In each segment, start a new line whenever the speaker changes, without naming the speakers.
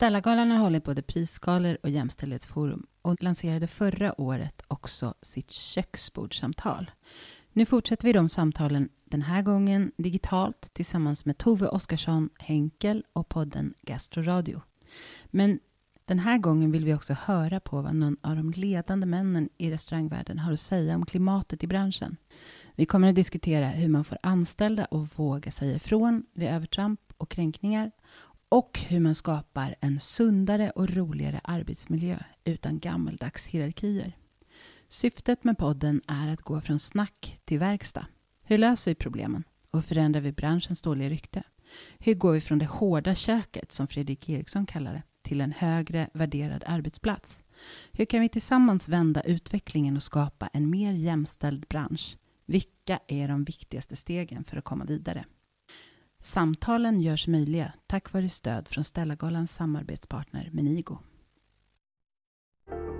Stellagalan har hållit både prisgalor och jämställdhetsforum och lanserade förra året också sitt köksbordssamtal. Nu fortsätter vi de samtalen den här gången digitalt tillsammans med Tove Oskarsson Henkel och podden Gastroradio. Men den här gången vill vi också höra på vad någon av de ledande männen i restaurangvärlden har att säga om klimatet i branschen. Vi kommer att diskutera hur man får anställda att våga säga ifrån vid övertramp och kränkningar och hur man skapar en sundare och roligare arbetsmiljö utan gammaldags hierarkier. Syftet med podden är att gå från snack till verkstad. Hur löser vi problemen? Och förändrar vi branschens dåliga rykte? Hur går vi från det hårda köket, som Fredrik Eriksson kallar det, till en högre värderad arbetsplats? Hur kan vi tillsammans vända utvecklingen och skapa en mer jämställd bransch? Vilka är de viktigaste stegen för att komma vidare? Samtalen görs möjliga tack vare stöd från Stellagalans samarbetspartner Menigo.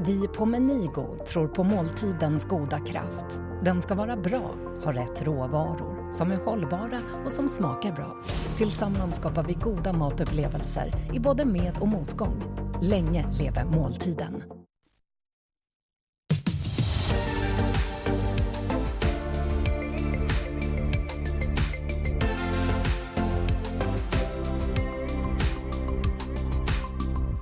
Vi på Menigo tror på måltidens goda kraft. Den ska vara bra, ha rätt råvaror, som är hållbara och som smakar bra. Tillsammans skapar vi goda matupplevelser i både med och motgång. Länge leve måltiden!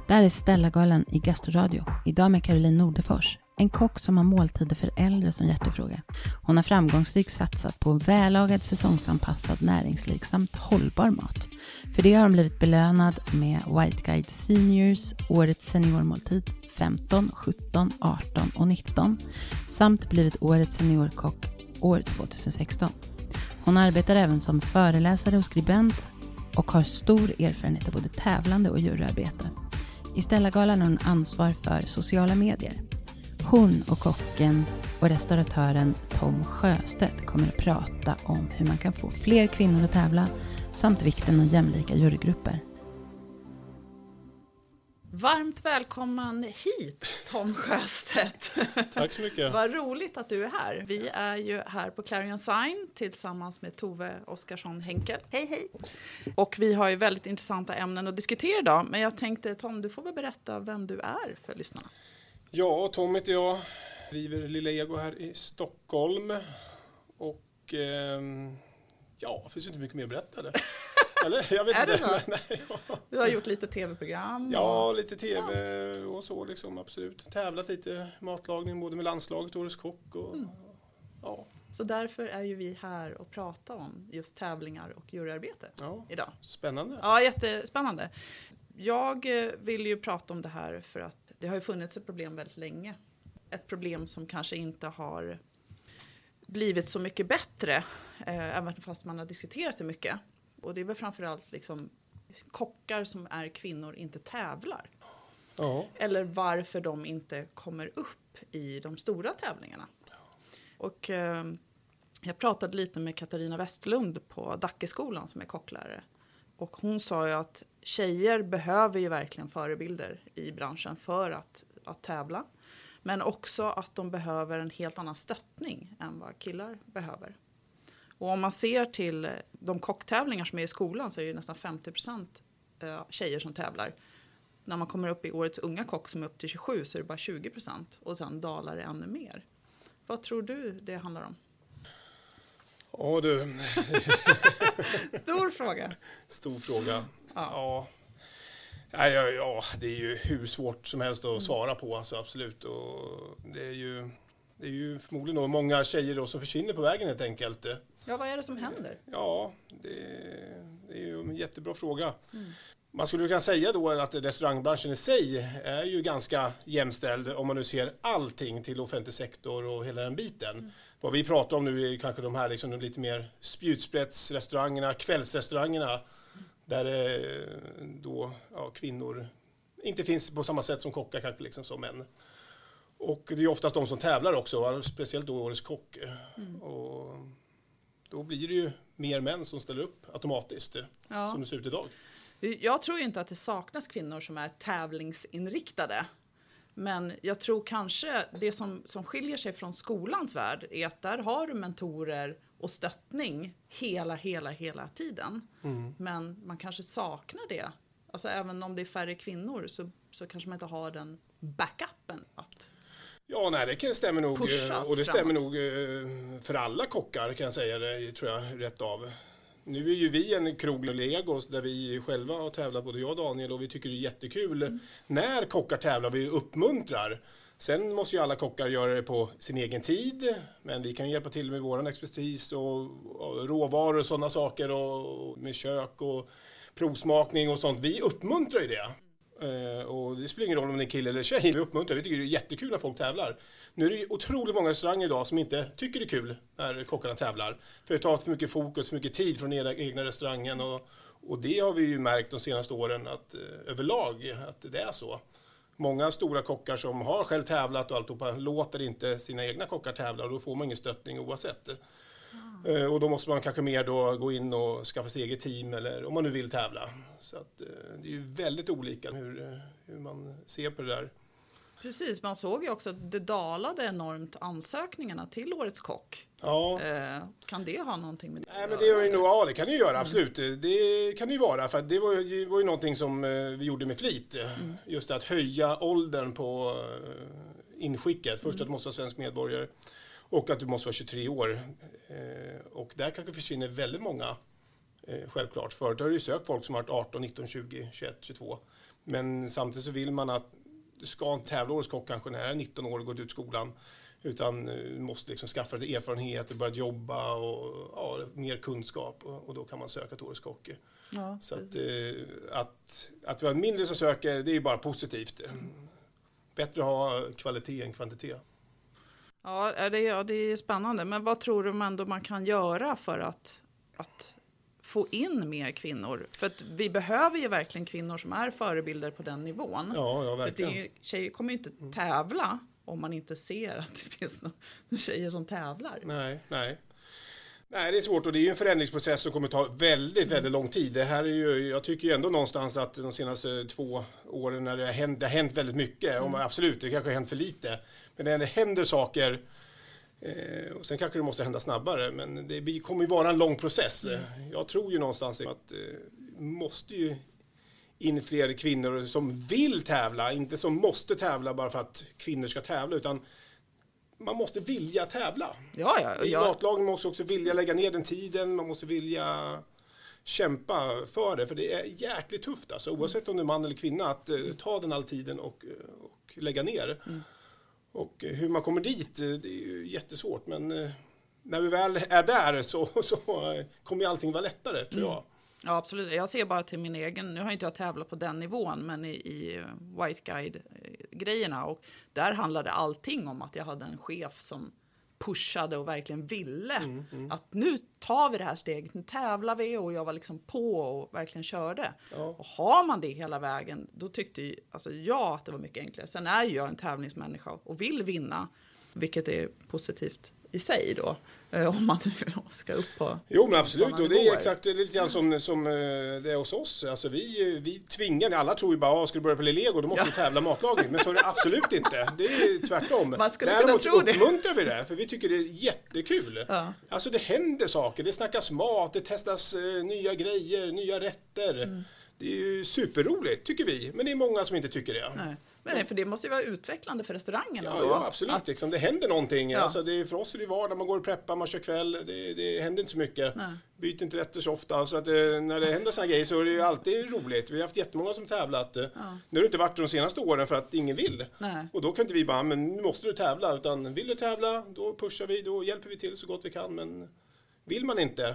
Där är Stellagalan i Gastroradio. Idag med Caroline Nordefors. En kock som har måltider för äldre som hjärtefråga. Hon har framgångsrikt satsat på vällagad, säsongsanpassad, näringsrik samt hållbar mat. För det har hon blivit belönad med White Guide Seniors, Årets seniormåltid 15, 17, 18 och 19 samt blivit Årets seniorkock år 2016. Hon arbetar även som föreläsare och skribent och har stor erfarenhet av både tävlande och juryarbete. I Stellagalan har hon ansvar för sociala medier. Hon och kocken och restauratören Tom Sjöstedt kommer att prata om hur man kan få fler kvinnor att tävla samt vikten av jämlika jurygrupper.
Varmt välkommen hit Tom Sjöstedt.
Tack så mycket.
Vad roligt att du är här. Vi är ju här på Clarion Sign tillsammans med Tove Oskarsson Henkel. Hej hej! Och vi har ju väldigt intressanta ämnen att diskutera idag. Men jag tänkte Tom, du får väl berätta vem du är för lyssnarna.
Ja, Tom heter jag. Driver Lilla Ego här i Stockholm. Och ehm, ja, det finns ju inte mycket mer att berätta. Eller? Eller? Jag vet
Är det
inte.
så?
Nej, ja.
Du har gjort lite tv-program.
ja, lite tv och så liksom, absolut. Tävlat lite matlagning både med landslaget och Årets Kock. Och,
Mm.
ja,
Så därför är ju vi här och pratar om just tävlingar och juryarbete
ja,
idag.
spännande.
Ja, jättespännande. Jag eh, vill ju prata om det här för att det har ju funnits ett problem väldigt länge. Ett problem som kanske inte har blivit så mycket bättre, eh, även fast man har diskuterat det mycket. Och det är väl framförallt liksom kockar som är kvinnor inte tävlar.
Ja,
Eller varför de inte kommer upp i de stora tävlingarna. Och eh, jag pratade lite med Katarina Westlund på Dackeskolan som är kocklärare. Och hon sa ju att tjejer behöver ju verkligen förebilder i branschen för att, att tävla. Men också att de behöver en helt annan stöttning än vad killar behöver. Och om man ser till eh, de kocktävlingar som är i skolan så är det ju nästan 50 procent tjejer som tävlar. När man kommer upp i årets unga kock som är upp till 27 så är det bara 20 procent. Och sen dalar det ännu mer. Vad tror du det handlar om?
ja du,
Stor fråga.
stor fråga.
Ja.
Ja. Ja, ja, ja, det är ju hur svårt som helst
Mm.
att svara på, alltså, absolut. Och det, är ju, det är ju förmodligen då många tjejer då som försvinner på vägen helt enkelt.
Ja, vad är det som händer?
Ja, det, det är ju en jättebra fråga.
Mm.
Man skulle kunna säga då att restaurangbranschen i sig är ju ganska jämställd om man nu ser allting till offentlig sektor och hela den biten.
Mm.
Vad vi pratar om nu är kanske de här liksom de lite mer spjutspetsrestaurangerna, kvällsrestaurangerna där eh, då ja, kvinnor inte finns på samma sätt som kockar kanske liksom som män. Och det är oftast de som tävlar också, speciellt då Årets Kock.
Mm.
Och då blir det ju mer män som ställer upp automatiskt, eh,
Ja.
som det ser ut idag.
Jag tror ju inte att det saknas kvinnor som är tävlingsinriktade. Men jag tror kanske det som, som skiljer sig från skolans värld är att där har du mentorer och stöttning hela, hela, hela tiden.
Mm.
Men man kanske saknar det. alltså även om det är färre kvinnor så, så kanske man inte har den backupen att
Ja, nej, det stämmer nog.
Pushas
eh, Och det stämmer
framåt.
nog eh, för alla kockar kan jag säga det, tror jag, rätt av. Nu är ju vi en krog Legos där vi själva har tävlat, både jag och Daniel, och vi tycker det är jättekul
Mm.
när kockar tävlar. Vi uppmuntrar. Sen måste ju alla kockar göra det på sin egen tid, men vi kan hjälpa till med våran expertis och, och råvaror och sådana saker och med kök och provsmakning och sånt. Vi uppmuntrar ju det. Eh, och det spelar ingen roll om det är kille eller tjej, vi uppmuntrar. Vi tycker det är jättekul när folk tävlar. Nu är det ju otroligt många restauranger idag som inte tycker det är kul när kockarna tävlar. För det tar för mycket fokus, för mycket tid från den egna restaurangen. Och, och det har vi ju märkt de senaste åren att eh, överlag att det är så. Många stora kockar som har själv tävlat och alltihopa låter inte sina egna kockar tävla och då får man ingen stöttning oavsett. Eh, Och då måste man kanske mer då gå in och skaffa sig eget team eller om man nu vill tävla. Så att, eh, det är ju väldigt olika hur, eh, hur man ser på det där.
Precis, man såg ju också att det dalade enormt ansökningarna till Årets kock.
Ja,
Eh, kan det ha någonting med det
Nej,
att
men det är ju nog, ja, det kan det ju göra, absolut. Det kan det ju vara, för att det var ju, var ju någonting som vi gjorde med flit. Just att höja åldern på inskicket. Först att du måste vara svensk medborgare och att du måste vara 23 år. Eh, Och där kanske försvinner väldigt många, eh, självklart. Förut har du sökt folk som har varit 18, 19, 20, 21, 22. Men samtidigt så vill man att du ska inte tävla årets kock kanske när du är 19 år och gått ut skolan. Utan eh, du måste liksom skaffa dig erfarenhet och börja jobba och ja, mer kunskap och, och då kan man söka till årets kock.
Ja,
Så att, eh, att, att vi har mindre som söker, det är ju bara positivt. Bättre att ha kvalitet än kvantitet.
Ja, det, ja, det är spännande. Men vad tror du ändå man kan göra för att, att få in mer kvinnor? För vi behöver ju verkligen kvinnor som är förebilder på den nivån.
Ja, ja
För det
verkligen.
är tjejer kommer ju inte tävla om man inte ser att det finns några tjejer som tävlar.
Nej, nej. Nej, det är svårt och det är ju en förändringsprocess som kommer ta väldigt, väldigt lång tid. Det här är ju, jag tycker ju ändå någonstans att de senaste två åren när det har hänt, det har hänt väldigt mycket, om, absolut, det kanske har hänt för lite, men det händer saker eh, och sen kanske det måste hända snabbare, men det kommer ju vara en lång process. Jag tror ju någonstans att eh, måste ju in fler kvinnor som vill tävla, inte som måste tävla bara för att kvinnor ska tävla, utan man måste vilja tävla.
Ja, ja,
I
ja.
matlagen måste också vilja lägga ner den tiden, man måste vilja kämpa för det, för det är jäkligt tufft alltså, oavsett om du är man eller kvinna, att eh, ta den all tiden och, eh, och lägga ner. Och eh, hur man kommer dit, eh, det är ju jättesvårt, men eh, när vi väl är där så, så kommer ju allting vara lättare, tror jag. Mm.
Ja, absolut. Jag ser bara till min egen, nu har inte jag tävlat på den nivån, men i, i White Guide-grejerna. Och där handlade allting om att jag hade en chef som pushade och verkligen ville att nu tar vi det här steget, nu tävlar vi och jag var liksom på och verkligen körde.
Ja.
Och har man det hela vägen, då tyckte ju, alltså jag att det var mycket enklare. Sen är ju jag en tävlingsmänniska och vill vinna, vilket är positivt i sig då, om man nu ska upp på
Jo men absolut, och det är exakt det är lite grann som, som eh, det är hos oss. Alltså vi, vi tvingar, alla tror ju bara, ah, ska du börja på Lego då måste du tävla matlagning. Men så är det absolut inte. Det är tvärtom.
Man skulle kunna
Däremot
tro det.
uppmuntrar vi det, för vi tycker det är jättekul.
Ja.
Alltså det händer saker, det snackas mat, det testas eh, nya grejer, nya rätter.
Mm.
Det är ju superroligt, tycker vi. Men det är många som inte tycker det.
Nej. Nej, för det måste ju vara utvecklande för restaurangerna
Ja, ja absolut.
Att-
Liksom, det händer någonting.
Ja.
Alltså, det för oss är det vardag, man går och preppar, man kör kväll. Det, det händer inte så mycket.
Nej.
Byter inte rätter så ofta. Så att, eh, när det händer sådana grejer så är det ju alltid roligt. Vi har haft jättemånga som tävlat. eh. Nu har det inte varit de senaste åren för att ingen vill.
Nej.
Och då kan inte vi bara, men nu måste du tävla. Utan vill du tävla, då pushar vi, då hjälper vi till så gott vi kan. Men vill man inte,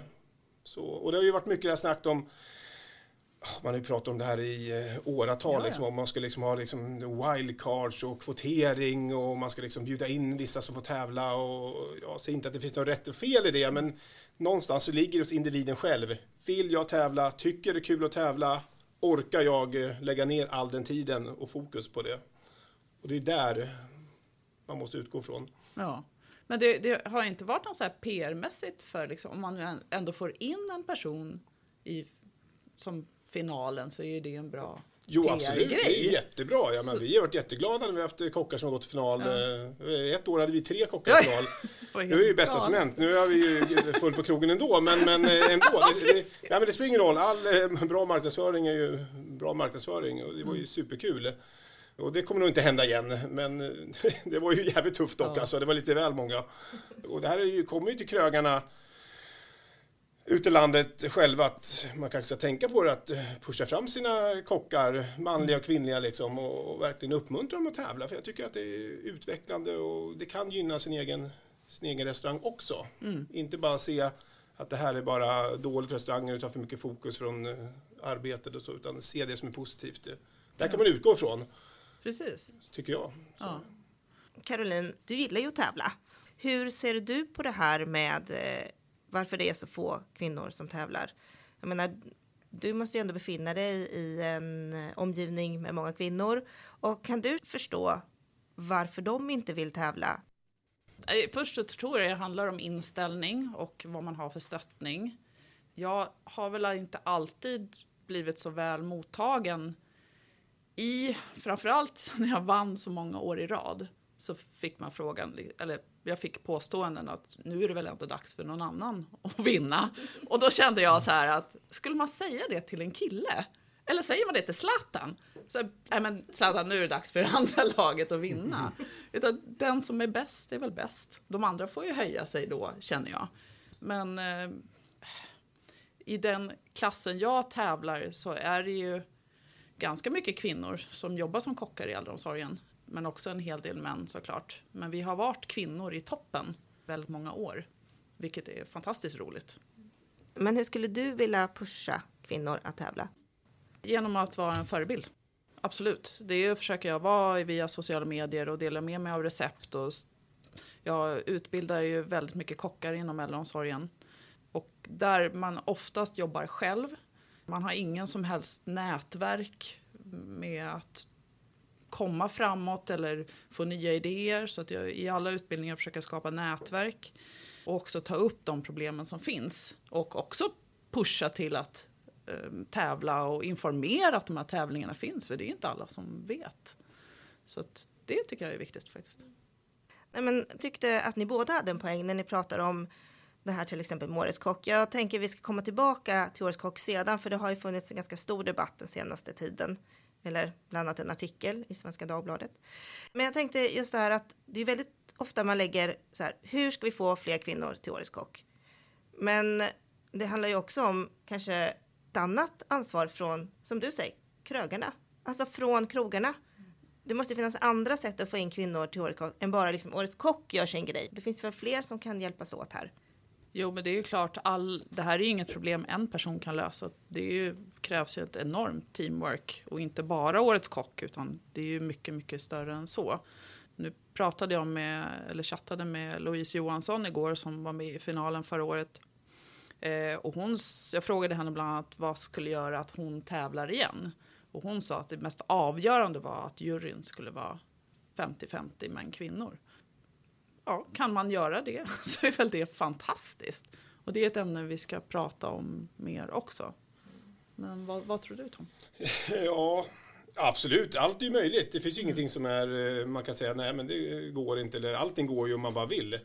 så... Och det har ju varit mycket det här snack om man har ju pratat om det här i eh, åratal,
Ja, ja.
liksom, om man ska liksom ha liksom wildcards och kvotering och man ska liksom bjuda in vissa som får tävla. Och jag säger inte att det finns något rätt och fel i det, men någonstans så ligger det hos individen själv. Vill jag tävla? Tycker det är kul att tävla? Orkar jag eh, lägga ner all den tiden och fokus på det? Och det är där man måste utgå från.
Ja. Men det, det har inte varit något så PR-mässigt för liksom, om man ändå får in en person i, som finalen så är det en bra...
Jo, absolut. Det är jättebra. Ja, men vi har varit jätteglada när vi har haft kockar som har gått till final. Eh, Ett år hade vi tre kockar
Ja.
i final. Nu är det ju bästa som hänt. Nu är vi ju full på krogen ändå, men, men eh, ändå. Det, det, ja, men det spelar ingen roll. All eh, bra marknadsföring är ju bra marknadsföring och det var ju superkul. Och det kommer nog inte hända igen, men det var ju jävligt tufft dock.
Ja.
Alltså, det var lite väl många. Och det här är ju, kommer ju till krögarna ute i landet själva att man kanske ska tänka på det, att eh, pusha fram sina kockar, manliga och kvinnliga liksom, och, och verkligen uppmuntra dem att tävla. För jag tycker att det är utvecklande och det kan gynna sin egen, sin egen restaurang också. Inte bara se att det här är bara dåligt för restauranger och tar för mycket fokus från eh, arbetet och så, utan se det som är positivt. Det- Där kan man utgå ifrån,
Precis.
tycker jag.
Ja.
Caroline, du gillar ju att tävla. Hur ser du på det här med eh, varför det är så få kvinnor som tävlar? Jag menar, du måste ju ändå befinna dig i en eh, omgivning med många kvinnor. Och kan du förstå varför de inte vill tävla?
Eh, först så tror jag det handlar om inställning och vad man har för stöttning. Jag har väl inte alltid blivit så väl mottagen i, framförallt när jag vann så många år i rad, så fick man frågan, eller jag fick påståenden att nu är det väl ändå dags för någon annan att vinna. Och då kände jag så här att, skulle man säga det till en kille? Eller säger man det till Zlatan? Så, nej men Zlatan, nu är det dags för det andra laget att vinna. Utan den som är bäst är väl bäst. De andra får ju höja sig då, känner jag. Men eh, i den klassen jag tävlar så är det ju ganska mycket kvinnor som jobbar som kockar i äldreomsorgen. Men också en hel del män såklart. Men vi har varit kvinnor i toppen väldigt många år. Vilket är fantastiskt roligt.
Men hur skulle du vilja pusha kvinnor att tävla?
Genom att vara en förebild. Absolut. Det försöker jag vara via sociala medier och dela med mig av recept. Och jag utbildar ju väldigt mycket kockar inom äldreomsorgen. Och där man oftast jobbar själv. Man har ingen som helst nätverk med att komma framåt eller få nya idéer. Så att jag i alla utbildningar försöker skapa nätverk. Och också ta upp de problemen som finns. Och också pusha till att eh, tävla och informera att de här tävlingarna finns. För det är inte alla som vet. Så att det tycker jag är viktigt faktiskt.
Nej, men jag tyckte att ni båda hade en poäng när ni pratar om det här till exempel med Årets kock. Jag tänker vi ska komma tillbaka till Årets kock sedan, för det har ju funnits en ganska stor debatt den senaste tiden. Eller bland annat en artikel i Svenska Dagbladet. Men jag tänkte just det här att det är väldigt ofta man lägger så här, hur ska vi få fler kvinnor till Årets kock? Men det handlar ju också om kanske ett annat ansvar från, som du säger, krögarna. Alltså från krogarna. Det måste finnas andra sätt att få in kvinnor till Årets kock än bara liksom Årets kock gör sin grej. Det finns väl fler som kan hjälpas åt här.
Jo, men det är ju klart, all, det här är ju inget problem en person kan lösa. Det ju, krävs ju ett enormt teamwork och inte bara Årets kock utan det är ju mycket, mycket större än så. Nu pratade jag med, eller chattade med Louise Johansson igår som var med i finalen förra året. Eh, och hon, jag frågade henne bland annat vad skulle göra att hon tävlar igen. Och hon sa att det mest avgörande var att juryn skulle vara 50-50 män kvinnor ja, kan man göra det så är väl det fantastiskt. Och det är ett ämne vi ska prata om mer också. Men vad, vad tror du Tom?
Ja, absolut. Allt är ju möjligt. Det finns ju ingenting som är, eh, man kan säga nej men det går inte. Eller allting går ju om man bara vill.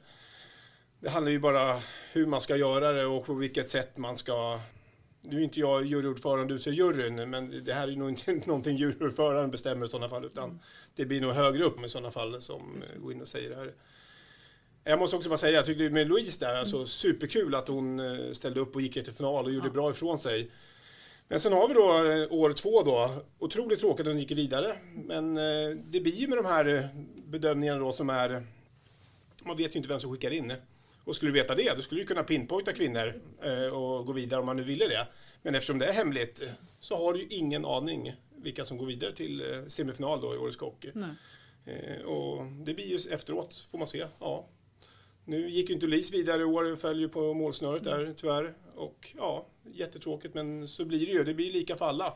Det handlar ju bara hur man ska göra det och på vilket sätt man ska... Nu är inte jag juryordförande, du ser juryn, men det här är nog inte någonting juryordföranden bestämmer i sådana fall, utan det blir nog högre upp i sådana fall som går in och säger det här. Jag måste också bara säga, jag tyckte med Louise där, alltså superkul att hon eh, ställde upp och gick till final och gjorde bra ifrån sig. Men sen har vi då eh, år två då. Otroligt tråkigt att hon gick vidare. Men eh, det blir ju med de här bedömningarna då som är... Man vet ju inte vem som skickar in. Och skulle du veta det, då skulle du kunna pinpointa kvinnor och gå vidare om man nu ville det. Men eftersom det är hemligt så har du ju ingen aning vilka som går vidare till semifinal då i Årets Kock. Och det blir ju efteråt, får man se. Ja. Nu gick ju inte Lis vidare i år, föll ju på målsnöret där tyvärr. Och ja, jättetråkigt men så blir det ju. Det blir lika för alla.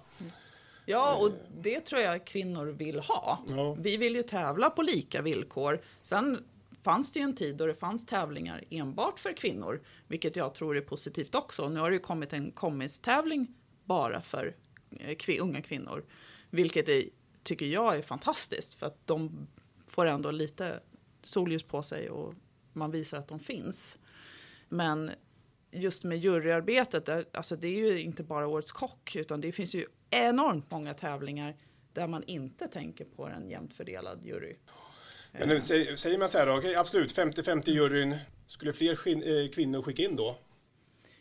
Ja, och det tror jag kvinnor vill ha.
Ja.
Vi vill ju tävla på lika villkor. Sen fanns det ju en tid då det fanns tävlingar enbart för kvinnor, vilket jag tror är positivt också. Nu har det ju kommit en kommistävling bara för eh, unga kvinnor. Vilket är, tycker jag är fantastiskt för att de får ändå lite solljus på sig och man visar att de finns. Men just med juryarbetet, eh, alltså det är ju inte bara Årets kock utan det finns ju enormt många tävlingar där man inte tänker på en jämnt fördelad jury.
Men säger man så här då, okay, absolut 50-50 juryn, skulle fler skin- eh, kvinnor skicka in då?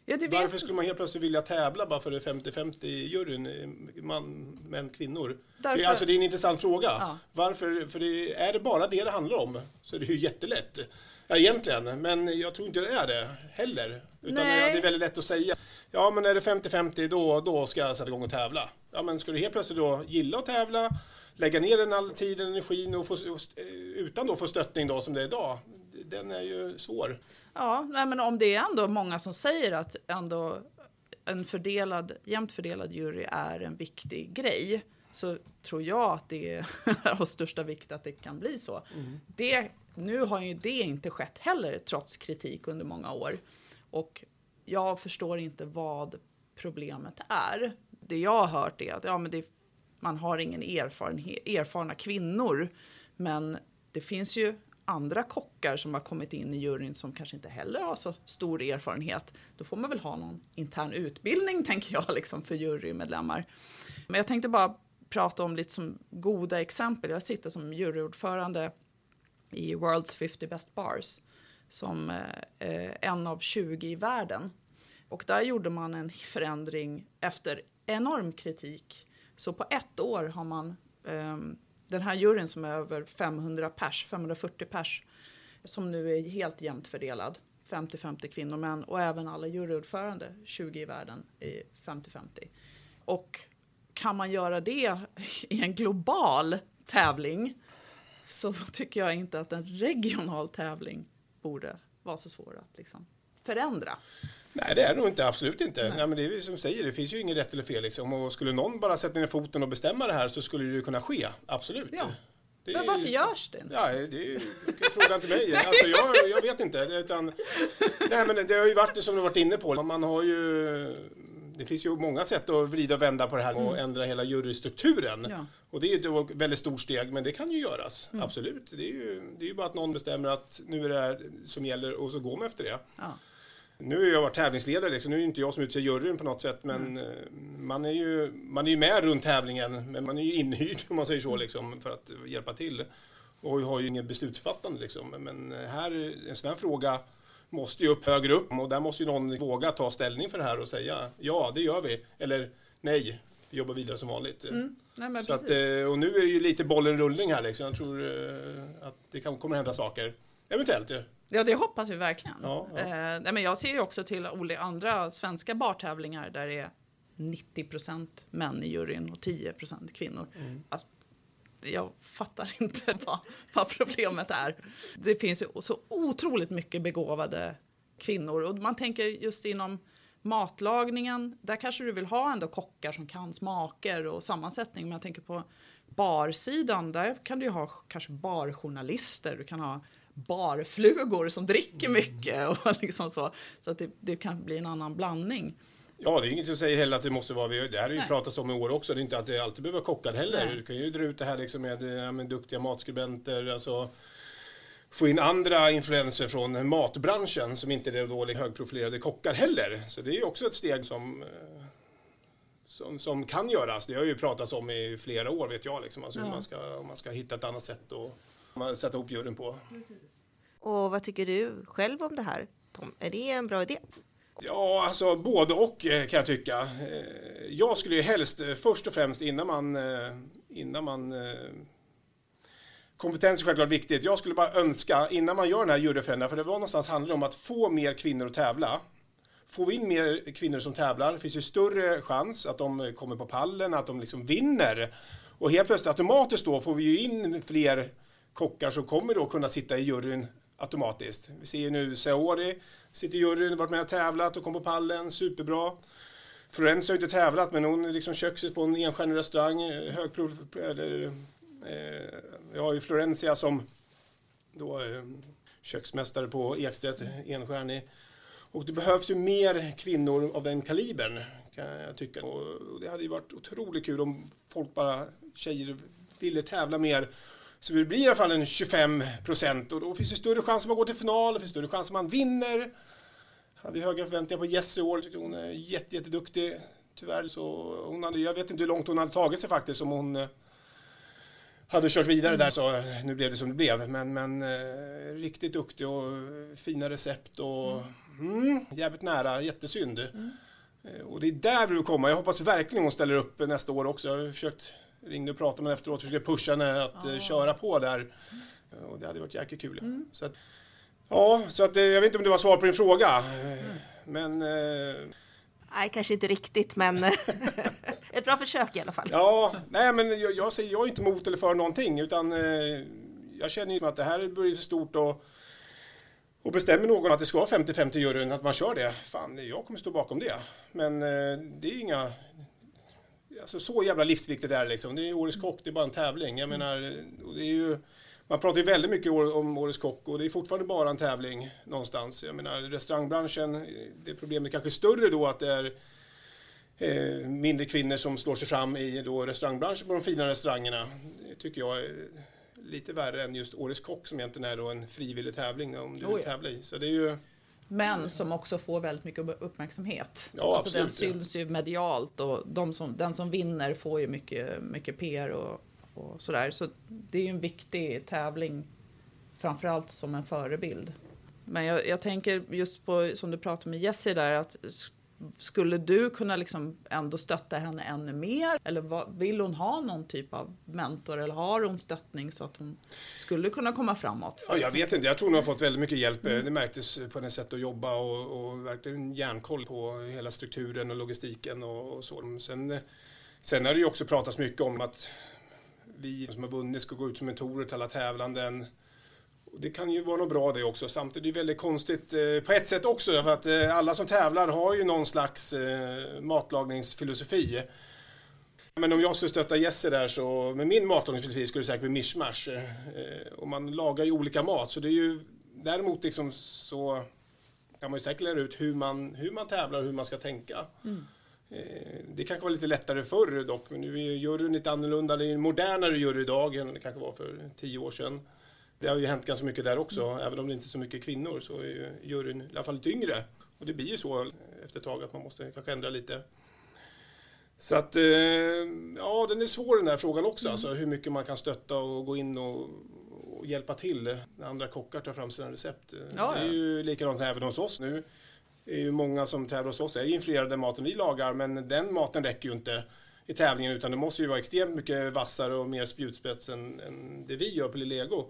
Ja,
Varför skulle man helt plötsligt vilja tävla bara för det är 50-50 i juryn, man, män, kvinnor?
Därför-
Det, är, alltså, det är en intressant fråga.
Ja.
Varför? För det, är det bara det det handlar om så är det ju jättelätt. Ja, egentligen, men jag tror inte det är det heller. Utan
Nej.
det är väldigt lätt att säga. Ja, men är det 50-50 då, då ska jag sätta igång och tävla. Ja, men ska du helt plötsligt då gilla att tävla, lägga ner den all tiden, energin och få, eh, utan då få stöttning då som det är idag, den är ju svår.
Ja, nej, men om det är ändå många som säger att ändå en fördelad, jämnt fördelad jury är en viktig grej så tror jag att det är av största vikt att det kan bli så. Det, nu har ju det inte skett heller trots kritik under många år. Och jag förstår inte vad problemet är. Det jag har hört är att ja, men det, man har ingen erfarenhet, erfarna kvinnor. Men det finns ju andra kockar som har kommit in i juryn som kanske inte heller har så stor erfarenhet. Då får man väl ha någon intern utbildning, tänker jag, liksom, för jurymedlemmar. Men jag tänkte bara prata om lite som goda exempel. Jag sitter som juryordförande i World's 50 Best Bars som eh, en av 20 i världen. Och där gjorde man en förändring efter enorm kritik. Så på ett år har man eh, den här juryn som är över 500 pers, 540 pers, som nu är helt jämnt fördelad. 50-50 kvinnor och män och även alla juryordförande, 20 i världen, i 50-50. Och kan man göra det i en global tävling så tycker jag inte att en regional tävling borde vara så svår att liksom förändra.
Nej, det är nog inte, absolut inte. Nej. men det är ju som säger, det finns ju inget rätt eller fel. Liksom. Och skulle någon bara sätta ner foten och bestämma det här så skulle det ju kunna ske, absolut.
Ja.
Det
Men varför
liksom-
görs det inte?
Ja, det är ju frågan till mig. Alltså, jag, jag vet inte. Utan, nej, men det har ju varit det som du varit inne på. Man har ju, det finns ju många sätt att vrida och vända på det här och ändra hela jurystrukturen.
Mm. Ja.
Och det är ju ett väldigt stort steg, men det kan ju göras.
Mm.
Absolut. Det är, ju, det är ju bara att någon bestämmer att nu är det här som gäller och så går man efter det.
Ja.
Nu har jag varit tävlingsledare, liksom. nu är det inte jag som utser juryn på något sätt, men eh, man, är ju, man är ju med runt tävlingen, men man är ju inhyrd om man säger så, liksom, för att hjälpa till. Och har ju inget beslutsfattande, liksom. men här, en sån här fråga måste ju upp högre upp och där måste ju någon våga ta ställning för det här och säga ja, det gör vi, eller nej, vi jobbar vidare som vanligt.
Mm. Nej,
Så att, eh, och nu är det ju lite bollen rullning här, liksom. jag tror eh, att det kan, kommer hända saker. Eventuellt. Ja.
Ja, det hoppas vi verkligen.
Ja, ja.
Eh, nej, men jag ser ju också till olika andra svenska bartävlingar där det är 90% män i juryn och 10% kvinnor.
Mm.
Alltså, jag fattar inte vad, vad problemet är. Det finns ju så otroligt mycket begåvade kvinnor och man tänker just inom matlagningen, där kanske du vill ha ändå kockar som kan smaker och sammansättning. Men jag tänker på barsidan, där kan du ju ha kanske barjournalister, du kan ha barflugor som dricker mycket och liksom så. Så att det, det kan bli en annan blandning.
Ja, det är inget som säger heller att det måste vara, det här har ju
Nej.
pratats om i år också, det är inte att det alltid behöver vara kockar heller.
Nej.
Du kan ju dra ut det här liksom med, ja, med duktiga matskribenter, alltså få in andra influenser från matbranschen som inte är då högprofilerade kockar heller. Så det är ju också ett steg som, eh, som, som kan göras. Det har ju pratats om i flera år vet jag, liksom. alltså hur
Ja.
man ska, om man ska hitta ett annat sätt att sätta ihop juryn på.
Och vad tycker du själv om det här, Tom? Är det en bra idé?
Ja, alltså både och eh, kan jag tycka. Eh, jag skulle ju helst eh, först och främst innan man, innan man Kompetens är självklart viktigt. Jag skulle bara önska innan man gör den här juryförändringen, för det var någonstans handlar om att få mer kvinnor att tävla. Får vi in mer kvinnor som tävlar finns ju större chans att de kommer på pallen, att de liksom vinner. Och helt plötsligt automatiskt då får vi ju in fler kockar som kommer då kunna sitta i juryn automatiskt. Vi ser ju nu Saori sitter i juryn, varit med och tävlat och kom på pallen, superbra. Florence har ju inte tävlat men hon är liksom köksis på en enstjärnig restaurang, högprov, eller, eh, jag har ju Florencia som då eh, köksmästare på Ekstedt, enstjärnig. Och det behövs ju mer kvinnor av den kalibern. kan jag tycka. Och det hade ju varit otroligt kul om folk bara, tjejer, ville tävla mer. Så det blir i alla fall en 25 procent och då finns det större chans att man går till final, det finns större chans att man vinner. Jag hade höga förväntningar på Jess i år, tyckte hon är jätte, jätteduktig. Tyvärr så, hon hade, jag vet inte hur långt hon hade tagit sig faktiskt om hon eh, hade kört vidare där så nu blev det som det blev. Men, men eh, riktigt duktig och fina recept och mm, jävligt nära, jättesynd. Mm. Och det är där vi vill komma. Jag hoppas verkligen hon ställer upp nästa år också. Jag har försökt ringde och pratade med henne efteråt och försökte pusha henne att ah. köra på där. Och det hade varit jäkligt kul. Mm. Så att, ja, så att, jag vet inte om det var svar på din fråga. Mm. Men... Eh,
Nej, kanske inte riktigt, men ett bra försök i alla fall.
Ja, nej, men jag, jag, säger, jag är inte emot eller för någonting, utan eh, jag känner ju att det här blir så stort och, och bestämmer någon att det ska vara 50-50 juryn, att man kör det, fan, jag kommer stå bakom det. Men eh, det är inga... Alltså så jävla livsviktigt är det liksom. Det är Årets Kock, det är bara en tävling. Jag menar, det är ju... Man pratar ju väldigt mycket om Årets Kock och det är fortfarande bara en tävling någonstans. Jag menar restaurangbranschen, det problemet kanske är större då att det är eh, mindre kvinnor som slår sig fram i då restaurangbranschen på de fina restaurangerna. Det tycker jag är lite värre än just Årets Kock som egentligen är då en frivillig tävling om du vill oh ja. tävla i. Så det är ju,
men som också får väldigt mycket uppmärksamhet.
Ja,
alltså den syns ju medialt och de som, den som vinner får ju mycket, mycket PR och, och sådär. Så det är ju en viktig tävling, framförallt som en förebild. Men jag, jag tänker just på, som du pratade med Jessie där, att skulle du kunna liksom ändå stötta henne ännu mer? Eller vad, vill hon ha någon typ av mentor eller har hon stöttning så att hon skulle kunna komma framåt?
Ja, jag vet inte, jag tror hon har fått väldigt mycket hjälp. Mm. Det märktes på hennes sätt att jobba och, och verkligen järnkoll på hela strukturen och logistiken och, och så. Sen, sen har det ju också pratats mycket om att vi som har vunnit ska gå ut som mentorer till alla tävlanden. Det kan ju vara något bra det också. Samtidigt är det väldigt konstigt eh, på ett sätt också. För att eh, alla som tävlar har ju någon slags eh, matlagningsfilosofi. Men om jag skulle stötta Jesse där så med min matlagningsfilosofi skulle det säkert bli mischmasch. Och man lagar ju olika mat. Så det är ju däremot liksom så kan man ju säkert lära ut hur man, hur man tävlar och hur man ska tänka. Mm. Det kanske var lite lättare förr dock, men nu är juryn lite annorlunda. Det är en modernare jury idag än det kanske var för tio år sedan. Det har ju hänt ganska mycket där också. Även om det inte är så mycket kvinnor så är ju juryn i alla fall yngre. Och det blir ju så efter ett tag att man måste kanske ändra lite. Så att, eh, ja den är svår den där frågan också. Mm. Alltså hur mycket man kan stötta och gå in och, och hjälpa till när andra kockar tar fram sina recept. Ja, det är ju likadant även hos oss nu. Det är ju många som tävlar hos oss är influerade den maten vi lagar men den maten räcker ju inte i tävlingen utan det måste ju vara extremt mycket vassare och mer spjutspets än, än det vi gör på Lillego.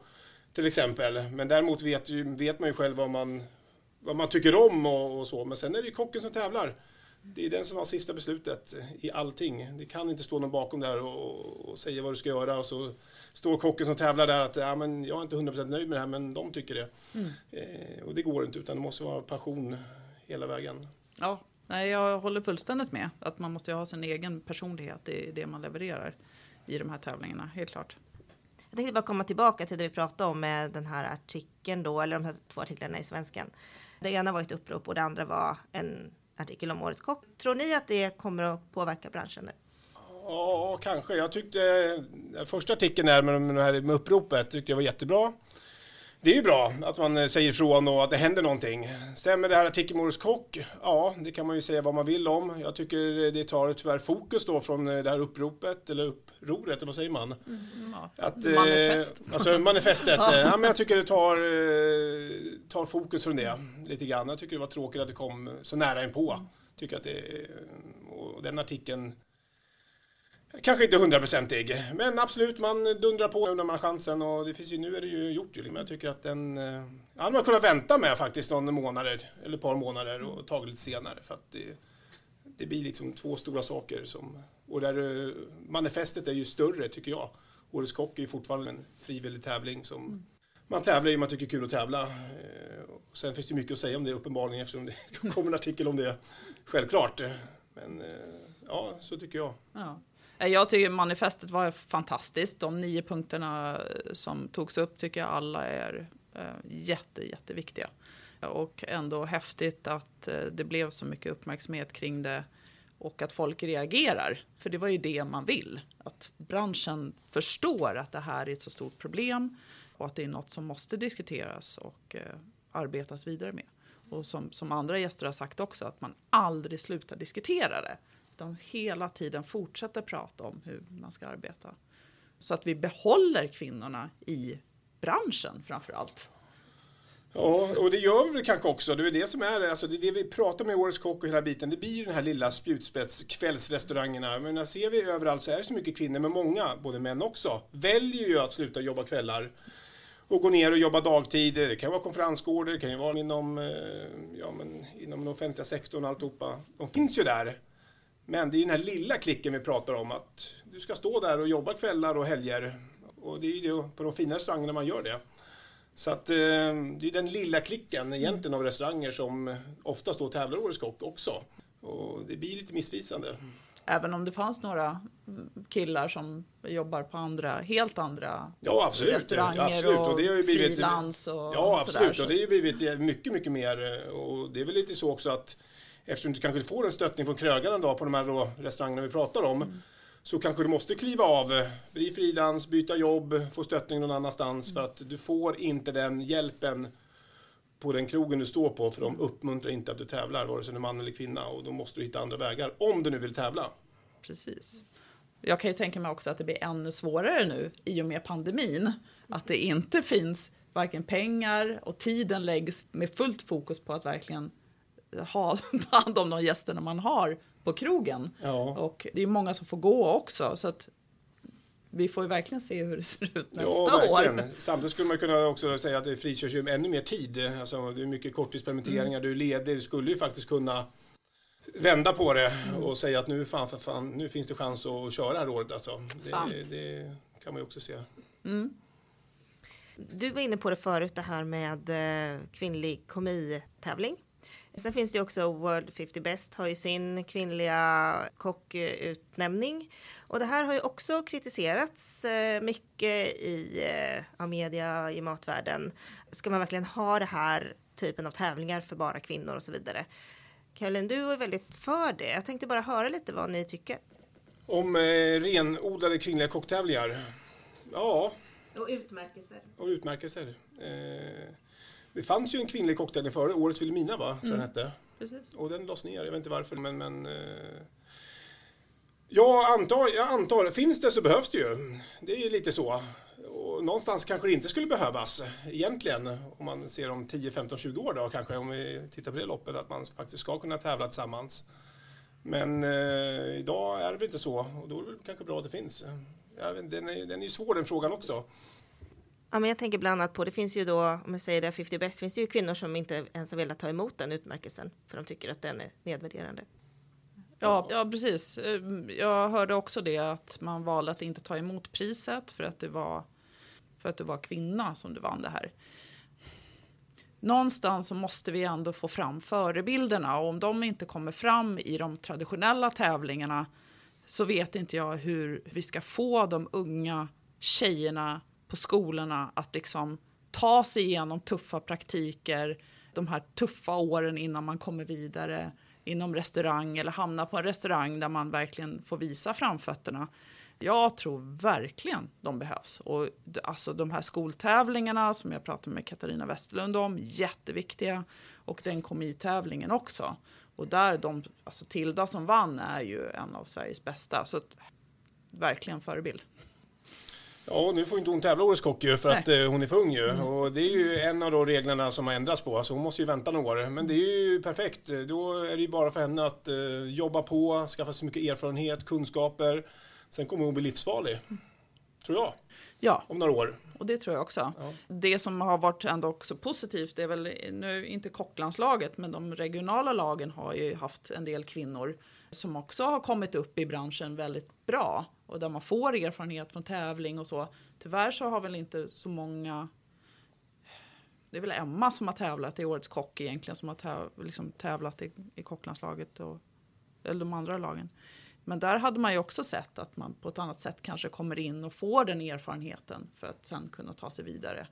Till exempel. Men däremot vet, ju, vet man ju själv vad man, vad man tycker om och, och, så. Men sen är det ju kocken som tävlar. Det är den som har sista beslutet i allting. Det kan inte stå någon bakom där och, och säga vad du ska göra och så står kocken som tävlar där att ja, men jag är inte 100% nöjd med det här men de tycker det. Mm. Eh, och det går inte utan det måste vara passion hela vägen.
Ja, nej, jag håller fullständigt med. Att man måste ha sin egen personlighet i det man levererar i de här tävlingarna, helt klart.
Jag tänkte bara komma tillbaka till det vi pratade om med den här artikeln då, eller de här två artiklarna i Svenskan. Det ena var ett upprop och det andra var en artikel om Årets kock. Tror ni att det kommer att påverka branschen nu?
Ja, kanske. Jag tyckte första artikeln där med, med, med uppropet tyckte jag var jättebra det är ju bra att man eh, säger ifrån och att det händer någonting. Sen med det här artikeln med Kock, ja, det kan man ju säga vad man vill om. Jag tycker det tar tyvärr fokus då från eh, det här uppropet, eller upproret, eller vad säger man?
Mm, ja. att, Manifest.
Eh, alltså manifestet. ja. men jag tycker det tar, tar fokus från det lite grann. Jag tycker det var tråkigt att det kom så nära en på. Tycker att det, och den artikeln Kanske inte hundraprocentig, men absolut, man dundrar på när man har chansen och det finns ju, nu är det ju gjort ju. Men jag tycker att den ja, hade man kunnat vänta med faktiskt någon månader eller ett par månader och tagit lite senare för att det, det blir liksom två stora saker som och där eh, manifestet är ju större tycker jag. Årets kock är ju fortfarande en frivillig tävling som mm. man tävlar i, man tycker det är kul att tävla. Eh, och sen finns det mycket att säga om det uppenbarligen eftersom det kommer en artikel om det, självklart. Men eh, ja, så tycker jag.
Ja. Eh, jag tycker manifestet var fantastiskt. De nio punkterna eh, som togs upp tycker jag alla är eh, jätte, jätteviktiga. Och ändå häftigt att det blev så mycket uppmärksamhet kring det och att folk reagerar. För det var ju det man vill. Att branschen förstår att det här är ett så stort problem och att det är något som måste diskuteras och eh, arbetas vidare med. Och som, som andra gäster har sagt också, att man aldrig slutar diskutera det. Utan hela tiden fortsätter prata om hur man ska arbeta. Så att vi behåller kvinnorna i branschen framför allt.
Ja, och det gör vi kanske också. Det är det som är alltså det, är det vi pratar med Årets Kock och hela biten. Det blir ju den här lilla spjutspetskvällsrestaurangerna. Men när ser vi överallt så är det så mycket kvinnor, men många, både män också, väljer ju att sluta jobba kvällar och gå ner och jobba dagtid. Det kan vara konferensgårdar, det kan ju vara inom, eh, ja, men inom den offentliga sektorn och alltihopa. De finns ju där. Men det är den här lilla klicken vi pratar om, att du ska stå där och jobba kvällar och helger. Och det är ju på de fina restaurangerna man gör det. Så att, eh, det är den lilla klicken egentligen av restauranger som oftast då tävlar Årets Kock också. Och det blir lite missvisande.
Även om det fanns några killar som jobbar på andra, helt andra
ja, absolut.
restauranger
ja, absolut.
och,
och det har ju blivit,
frilans och
Ja, absolut.
sådär,
och det har ju blivit mycket, mycket mer. Och det är väl lite så också att eftersom du kanske får en stöttning från krögaren då på de här då restaurangerna vi pratar om mm. så kanske du måste kliva av, bli frilans, byta jobb, få stöttning någon annanstans mm. för att du får inte den hjälpen på den krogen du står på för de uppmuntrar inte att du tävlar vare sig du är man eller kvinna och då måste du hitta andra vägar om du nu vill tävla.
Precis. Jag kan ju tänka mig också att det blir ännu svårare nu i och med pandemin. Att det inte finns varken pengar och tiden läggs med fullt fokus på att verkligen ha, ta hand om de gästerna man har på krogen.
Ja.
Och det är många som får gå också. Så att vi får ju verkligen se hur det ser ut nästa
ja,
år.
Samtidigt skulle man kunna också säga att det frikörs ju ännu mer tid. Alltså, det är mycket korttidspermitteringar, mm. du är ledig. Du skulle ju faktiskt kunna vända på det och säga att nu, fan, fan, nu finns det chans att köra det här året. Alltså. Det, det kan man ju också se.
Mm.
Du var inne på det förut, det här med eh, kvinnlig komitävling. Sen finns det också World 50 Best har ju sin kvinnliga kockutnämning. Och det här har ju också kritiserats eh, mycket i eh, media, i matvärlden. Ska man verkligen ha det här typen av tävlingar för bara kvinnor och så vidare? Caroline, du är väldigt för det. Jag tänkte bara höra lite vad ni tycker.
Om eh, renodlade kvinnliga kocktävlingar? Ja.
Och utmärkelser.
Och utmärkelser. Eh, det fanns ju en kvinnlig kocktävling före, Årets Vilhelmina va? Tror mm. den hette.
Precis.
Och den lades ner, jag vet inte varför men, men eh, jag antar, jag antar, finns det så behövs det ju. Det är ju lite så. Och någonstans kanske det inte skulle behövas egentligen. Om man ser om 10, 15, 20 år då kanske. Om vi tittar på det loppet. Att man faktiskt ska kunna tävla tillsammans. Men eh, idag är det väl inte så. Och då är det kanske bra att det finns. Ja, den, är, den är ju svår den frågan också.
Ja, men jag tänker bland annat på, det finns ju då, om jag säger det 50 bäst, finns det ju kvinnor som inte ens har velat ta emot den utmärkelsen. För de tycker att den är nedvärderande.
Ja, ja, precis. Eh, jag hörde också det att man valde att inte ta emot priset för att det var, för att du var kvinna som du vann det här. Någonstans så måste vi ändå få fram förebilderna och om de inte kommer fram i de traditionella tävlingarna så vet inte jag hur vi ska få de unga tjejerna på skolorna att liksom ta sig igenom tuffa praktiker, de här tuffa åren innan man kommer vidare inom restaurang eller hamna på en restaurang där man verkligen får visa framfötterna. Jag tror verkligen de behövs. Och alltså de här skoltävlingarna som jag pratade med Katarina Westerlund om, jätteviktiga. Och den komitävlingen också. Och där de, alltså Tilda som vann är ju en av Sveriges bästa. Så verkligen förebild.
Ja, nu får inte hon tävla Årets Kock ju för Nej. att eh, hon är för ung ju. Mm. Och det är ju en av de reglerna som har ändrats på. Alltså hon måste ju vänta några år. Men det är ju perfekt. Då är det ju bara för henne att eh, jobba på, skaffa sig mycket erfarenhet, kunskaper. Sen kommer hon bli livsfarlig. Tror jag.
Ja.
Om några år.
Och det tror jag också. Ja. Det som har varit ändå också positivt är väl nu inte kocklandslaget men de regionala lagen har ju haft en del kvinnor som också har kommit upp i branschen väldigt bra och där man får erfarenhet från tävling och så. Tyvärr så har väl inte så många det är väl Emma som har tävlat i Årets kock egentligen som har täv, liksom tävlat i, i kocklandslaget och eller de andra lagen. Men där hade man ju också sett att man på ett annat sätt kanske kommer in och får den erfarenheten för att sen kunna ta sig vidare.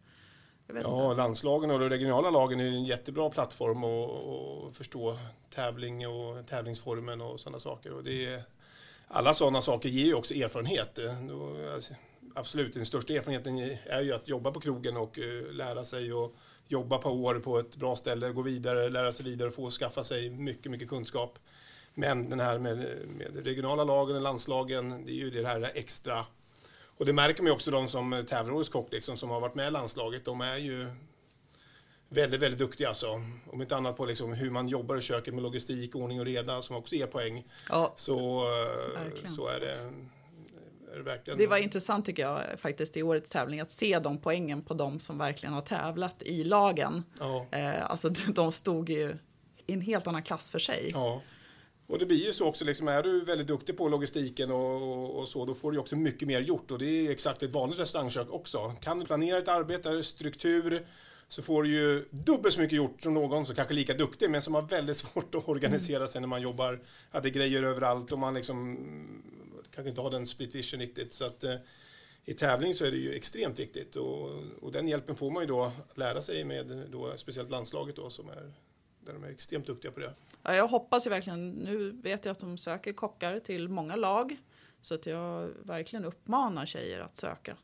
Ja,
inte.
landslagen och de regionala lagen är en jättebra plattform att att förstå tävling och tävlingsformen och sådana saker. Och det är, alla sådana saker ger ju också erfarenhet. Eh, då, alltså, Absolut, den största erfarenheten är ju att jobba på krogen och eh, lära sig och jobba på år på ett bra ställe, gå vidare, lära sig vidare och få skaffa sig mycket, mycket kunskap. Men den här med, med regionala lagen och landslagen, det är ju det här extra. Och det märker man ju också de som tävlar årets kock, liksom, som har varit med i landslaget. De är ju väldigt, väldigt duktiga alltså. Om inte annat på liksom hur man jobbar i köket med logistik, ordning och reda som också ger poäng.
Ja,
Så, eh,
Verkligen.
så är det, är det verkligen.
det var intressant tycker jag faktiskt i årets tävling att se de poängen på de som verkligen har tävlat i lagen.
Ja,
Eh, alltså de stod ju i en helt annan klass för sig.
ja. Och det blir ju så också, liksom, är du väldigt duktig på logistiken och, och, och så, då får du också mycket mer gjort. Och det är exakt ett vanligt restaurangkök också. Kan du planera ett arbete, struktur, så får du ju dubbelt så mycket gjort som någon som kanske är lika duktig, men som har väldigt svårt att organisera sig när man jobbar. Ja, det är grejer överallt och man liksom kanske inte har den split vision riktigt. Så att, eh, i tävling så är det ju extremt viktigt och, och den hjälpen får man ju då lära sig med då, speciellt landslaget då, som är, där de är extremt duktiga på det.
Ja, jag hoppas ju verkligen, nu vet jag att de söker kockar till många lag. Så att jag verkligen uppmanar tjejer att söka.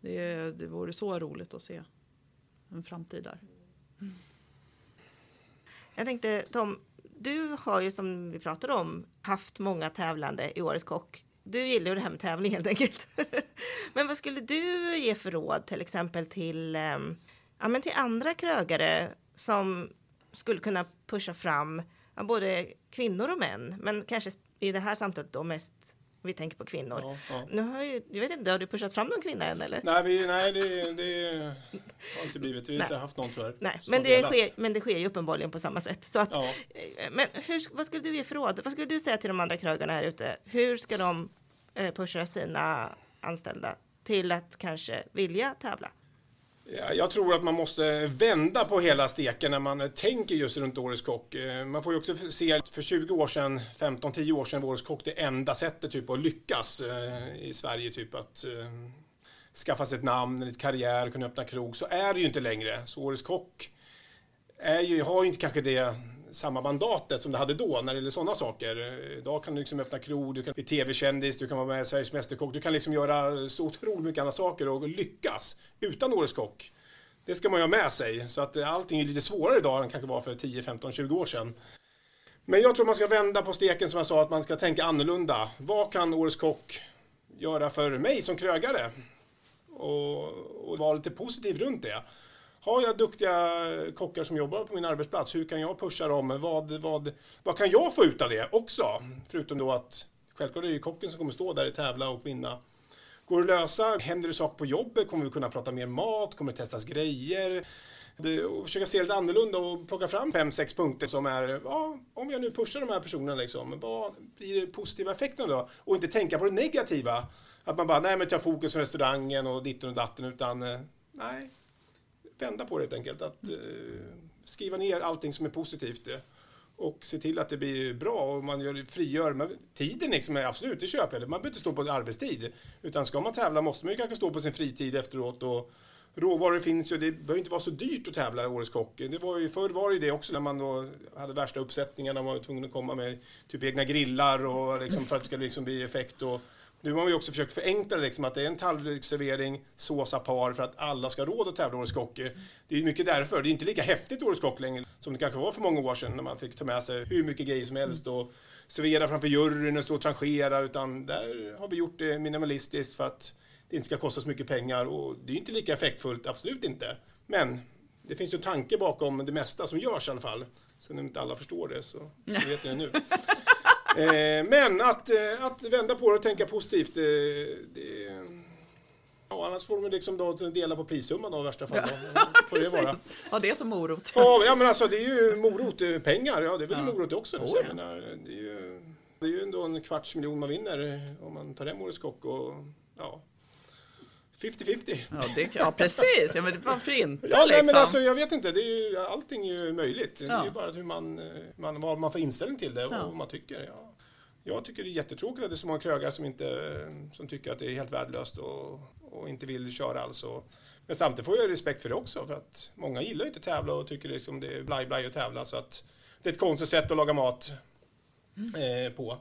Det, det vore så roligt att se en framtid där.
Jag tänkte Tom, du har ju som vi pratade om haft många tävlande i Årets Kock. Du gillar ju det här med tävling helt enkelt. men vad skulle du ge för råd till exempel till, eh, ja, men till andra krögare som skulle kunna pusha fram ja, både kvinnor och män, men kanske i det här samtalet då mest vi tänker på kvinnor.
Ja, ja.
Nu har ju, jag vet inte, har du pushat fram någon kvinna än eller?
Nej, vi, nej det, det har inte blivit. Vi har inte haft någon tyvärr.
Nej, men det, sker, men det sker ju uppenbarligen på samma sätt. Så att,
Ja.
eh, Men hur, vad skulle du ge för råd? Vad skulle du säga till de andra krögarna här ute? Hur ska de eh, pusha sina anställda till att kanske vilja tävla?
Jag tror att man måste vända på hela steken när man tänker just runt Årets Kock. Eh, man får ju också se att för 20 år sedan, 15-10 år sedan var Årets Kock det enda sättet typ att lyckas eh, i Sverige. Typ att eh, skaffa sig ett namn, en karriär, kunna öppna krog. Så är det ju inte längre. Så Årets Kock är ju, har ju inte kanske det samma mandatet som det hade då när det gäller sådana saker. Idag kan du liksom öppna krog, du kan bli tv-kändis, du kan vara med i Sveriges Mästerkock, du kan liksom göra så otroligt mycket andra saker och lyckas utan Årets Kock. Det ska man ju ha med sig, så att eh, allting är lite svårare idag än kanske var för 10, 15, 20 år sedan. Men jag tror man ska vända på steken som jag sa, att man ska tänka annorlunda. Vad kan Årets Kock göra för mig som krögare? Och, och vara lite positiv runt det. Har jag duktiga kockar som jobbar på min arbetsplats, hur kan jag pusha dem? Vad, vad, vad kan jag få ut av det också? Förutom då att självklart är det ju kocken som kommer stå där och tävla och vinna. Går det att lösa? Händer det saker på jobbet? Kommer vi kunna prata mer mat? Kommer det testas grejer? Det, och försöka se lite annorlunda och plocka fram fem, sex punkter som är, ja, om jag nu pushar de här personerna, liksom, vad blir det positiva effekten då? Och inte tänka på det negativa. Att man bara, nej men ta fokus på restaurangen och ditten och datten, utan eh, nej, vända på det helt enkelt. Att eh, skriva ner allting som är positivt eh, och se till att det blir bra och man gör, frigör. Men tiden liksom är absolut, det köper jag. Man behöver inte stå på arbetstid. Utan ska man tävla måste man ju kanske stå på sin fritid efteråt. Och råvaror finns ju, det behöver inte vara så dyrt att tävla i Årets Kock. Det var ju, förr var det ju det också när man då hade värsta uppsättningarna. Man var tvungen att komma med typ egna grillar och liksom för att det ska liksom bli effekt. Och, nu har man ju också försökt förenkla det, liksom, att det är en tallriksservering, såsa par för att alla ska ha råd att tävla i Årets Kock. Det är ju mycket därför. Det är inte lika häftigt i Årets Kock längre som det kanske var för många år sedan när man fick ta med sig hur mycket grejer som helst och servera framför juryn och stå och tranchera. Utan där har vi gjort det minimalistiskt för att det inte ska kosta så mycket pengar och det är inte lika effektfullt, absolut inte. Men det finns ju en tanke bakom det mesta som görs i alla fall. Sen om inte alla förstår det så, så vet ni det nu. Eh, men att, eh, att vända på det och tänka positivt, det, det, ja, annars får de liksom då dela på prissumman då, i värsta fall. Får det vara.
Ha det som morot.
Ja, ja, men alltså det är ju morot, eh, pengar, ja det är väl
Ja.
morot också.
Oh, ja.
menar, det, är ju, det är ju ändå en kvarts miljon man vinner eh, om man tar hem Årets Kock och ja, 50-50.
Ja, det, ja precis. Ja, men varför inte?
Ja, nej,
liksom?
men alltså jag vet inte, det är ju, allting är ju möjligt. Det är
Ja.
ju bara hur man, eh, man, vad man får inställning till det och
Ja.
vad man tycker. Ja. Jag tycker det är jättetråkigt att det är så många krögare som, inte, som tycker att det är helt värdelöst och, och inte vill köra alls. Och, Men samtidigt får jag respekt för det också för att många gillar inte att tävla och tycker liksom det är blaj blaj att tävla så att det är ett konstigt sätt att laga mat eh, på.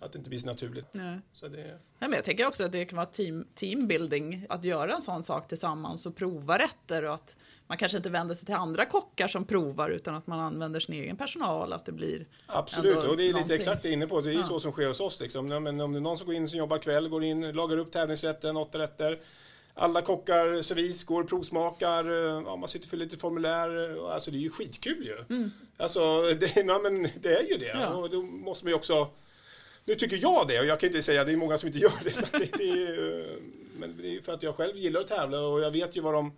Att det inte blir så naturligt.
Nej.
Så det,
Nej, men jag tänker också att det kan vara team, teambuilding att göra en sån sak tillsammans och prova rätter och att man kanske inte vänder sig till andra kockar som provar utan att man använder sin egen personal, att det blir
Absolut, och det är lite
någonting.
exakt det inne på. Det är ju
Ja.
så som sker hos oss. Liksom. Men om det är någon som går in som jobbar kväll, går in, lagar upp tävlingsrätten, åtta rätter. Alla kockar servis, går och provsmakar, eh, ja, man sitter fyller lite formulär. och Alltså det är ju skitkul ju. Alltså det, ja, men det är ju det.
Mm. Ja.
Och då måste man ju också... Nu tycker jag det och jag kan inte säga, det är många som inte gör det. Så det, det är, ju- men det är för att jag själv gillar att tävla och jag vet ju vad de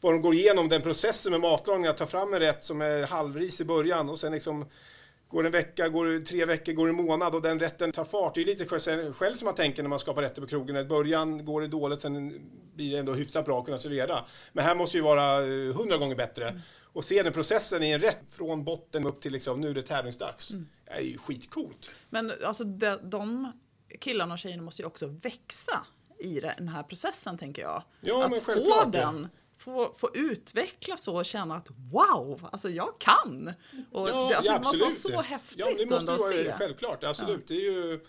vad de går igenom, den processen med matlagning, att ta fram en rätt som är halvris i början och sen liksom Går det en vecka, går det tre veckor, går det en månad och den rätten tar fart. Det är lite själv som man tänker när man skapar rätter på krogen. I början går det dåligt, sen blir det ändå hyfsat bra att kunna servera. Men här måste ju vara eh, hundra gånger bättre. Och se den processen i en rätt från botten upp till liksom, nu är det tävlingsdags. Det är ju skitcoolt.
Men alltså de, de killarna och tjejerna måste ju också växa i den här processen tänker jag.
Ja,
att få den, få, få utvecklas och känna att wow, alltså jag kan. Och
Ja,
det, alltså,
ja,
det måste vara så häftigt
Ja, det måste vara
se.
självklart. Absolut. Det är ju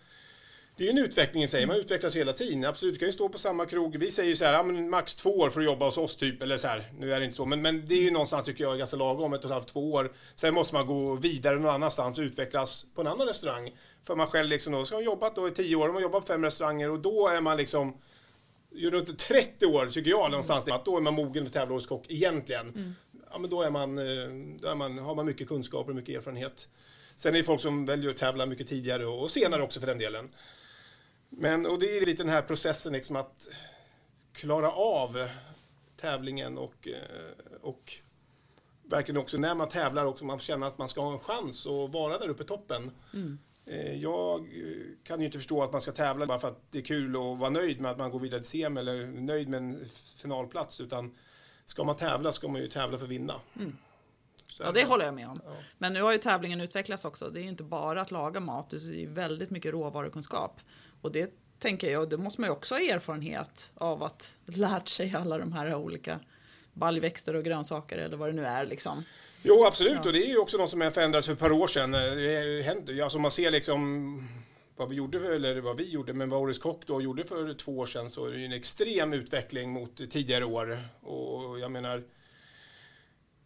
det är en utveckling i sig. Man utvecklas hela tiden. Absolut, du kan ju stå på samma krog. Vi säger ju så här, ja, men max två år för att jobba hos oss typ. Eller så här, nu är det inte så. Men, men det är ju någonstans tycker jag ganska lagom, ett och ett halvt, två år. Sen måste man gå vidare någon annanstans och utvecklas på en annan restaurang. För man själv liksom då ska ha jobbat då i tio år, man har jobbat på fem restauranger och då är man liksom runt 30 år tycker jag någonstans, att då är man mogen för tävlingskock egentligen. Ja, men då, är man, eh, då är man, har man mycket kunskaper och mycket erfarenhet. Sen är det folk som väljer att tävla mycket tidigare och, senare också för den delen. Men, och det är lite den här processen liksom att klara av tävlingen och, eh, och verkligen också när man tävlar också man känner att man ska ha en chans att vara där uppe i toppen. Eh, Jag eh, kan ju inte förstå att man ska tävla bara för att det är kul och vara nöjd med att man går vidare till CM eller nöjd med en finalplats utan ska man tävla ska man ju tävla för att vinna. Så
Ja, det håller jag med om.
Ja.
Men nu har ju tävlingen utvecklats också. Det är ju inte bara att laga mat, det är väldigt mycket råvarukunskap. Och det tänker jag, det måste man ju också ha erfarenhet av att lärt sig alla de här olika baljväxter och grönsaker eller vad det nu är liksom.
Jo, absolut.
Ja.
Och det är ju också något som förändrats för ett par år sedan. Eh, Det händer, alltså man ser liksom vad vi gjorde, för- eller vad vi gjorde, men vad Årets Kock då gjorde för två år sedan så är det ju en extrem utveckling mot tidigare år. Och jag menar,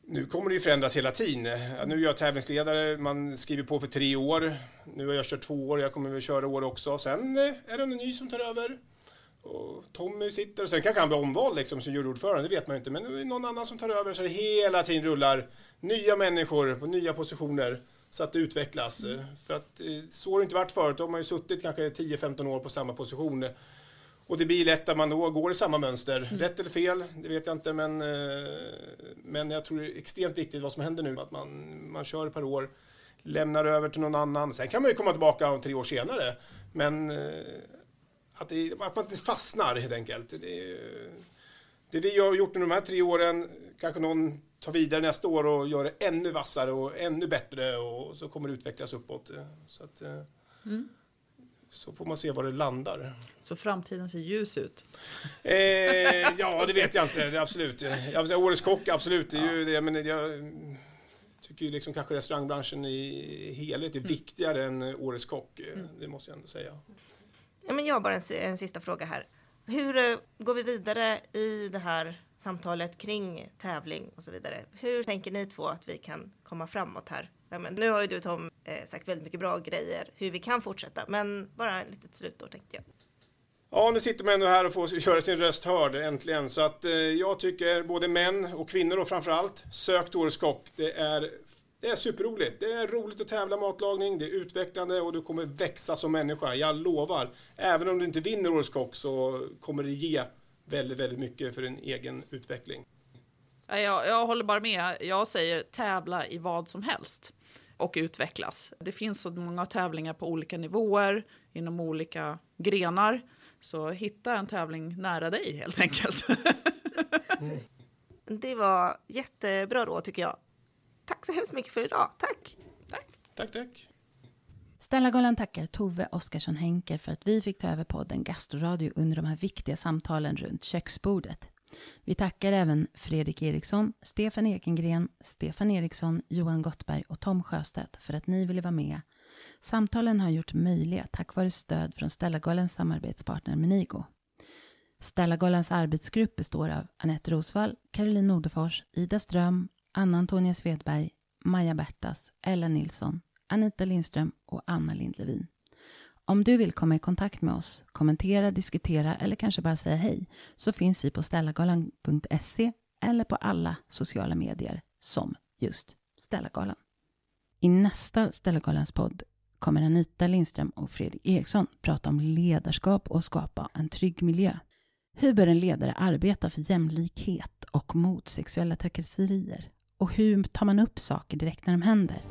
nu kommer det ju förändras hela tiden. Nu är jag tävlingsledare, man skriver på för tre år. Nu har jag kört två år, jag kommer väl köra år också. Sen eh, är det en ny som tar över. Och Tommy sitter, och sen kanske han blir omvald liksom, som juryordförande, det vet man ju inte. Men nu är det någon annan som tar över så det hela tiden rullar nya människor på nya positioner så att det utvecklas. För att eh, så har det inte varit förut. Då har man ju suttit kanske 10-15 år på samma position. Och det blir lätt att man då går i samma mönster. Rätt eller fel, det vet jag inte. Men, eh, men jag tror det är extremt viktigt vad som händer nu. Att man, man kör ett par år, lämnar över till någon annan. Sen kan man ju komma tillbaka om tre år senare. Men eh, att, det, att man inte fastnar helt enkelt. Det, det vi har gjort under de här tre åren, kanske någon tar vidare nästa år och gör det ännu vassare och ännu bättre och så kommer det utvecklas uppåt. Så, att, eh, så får man se var det landar.
Så framtiden ser ljus ut.
Eh, ja, det vet jag inte. Absolut. Jag Årets kock, absolut. Det är ju det, men jag tycker ju liksom kanske restaurangbranschen i helhet är viktigare än Årets kock. Eh, Det måste jag ändå säga.
Ja, men jag har bara en, en sista fråga här. Hur eh, går vi vidare i det här samtalet kring tävling och så vidare? Hur tänker ni två att vi kan komma framåt här? Ja, men nu har ju du Tom eh, sagt väldigt mycket bra grejer hur vi kan fortsätta, men bara ett litet slutord tänkte jag.
Ja, nu sitter man ändå här och får göra sin röst hörd äntligen. Så att eh, jag tycker både män och kvinnor och framförallt, sök till Årets kock. Det är, det är superroligt. Det är roligt att tävla matlagning, det är utvecklande och du kommer växa som människa. Jag lovar. Även om du inte vinner Årets kock så kommer det ge väldigt, väldigt mycket för din egen utveckling.
Jag, jag håller bara med. Jag säger tävla i vad som helst och utvecklas. Det finns så många tävlingar på olika nivåer inom olika grenar. Så hitta en tävling nära dig helt enkelt.
Det var jättebra råd tycker jag. Tack så hemskt mycket för idag. Tack!
Tack.
Tack, tack.
Ställargalan tackar Tove Oskarsson Henker för att vi fick ta över podden Gastroradio under de här viktiga samtalen runt köksbordet. Vi tackar även Fredrik Eriksson, Stefan Ekengren, Stefan Eriksson, Johan Gottberg och Tom Sjöstedt för att ni ville vara med. Samtalen har gjort möjliga tack vare stöd från Stellagalens samarbetspartner Menigo. Stellagalens arbetsgrupp består av Anette Rosvall, Caroline Nordefors, Ida Ström, Anna-Antonia Svedberg, Maja Bertas, Ella Nilsson, Anita Lindström och Anna Lindlevin. Om du vill komma i kontakt med oss, kommentera, diskutera eller kanske bara säga hej så finns vi på stellagalan.se eller på alla sociala medier som just Stellagalan. I nästa Stellagalans podd kommer Anita Lindström och Fredrik Eriksson prata om ledarskap och skapa en trygg miljö. Hur bör en ledare arbeta för jämlikhet och mot sexuella trakasserier? Och hur tar man upp saker direkt när de händer?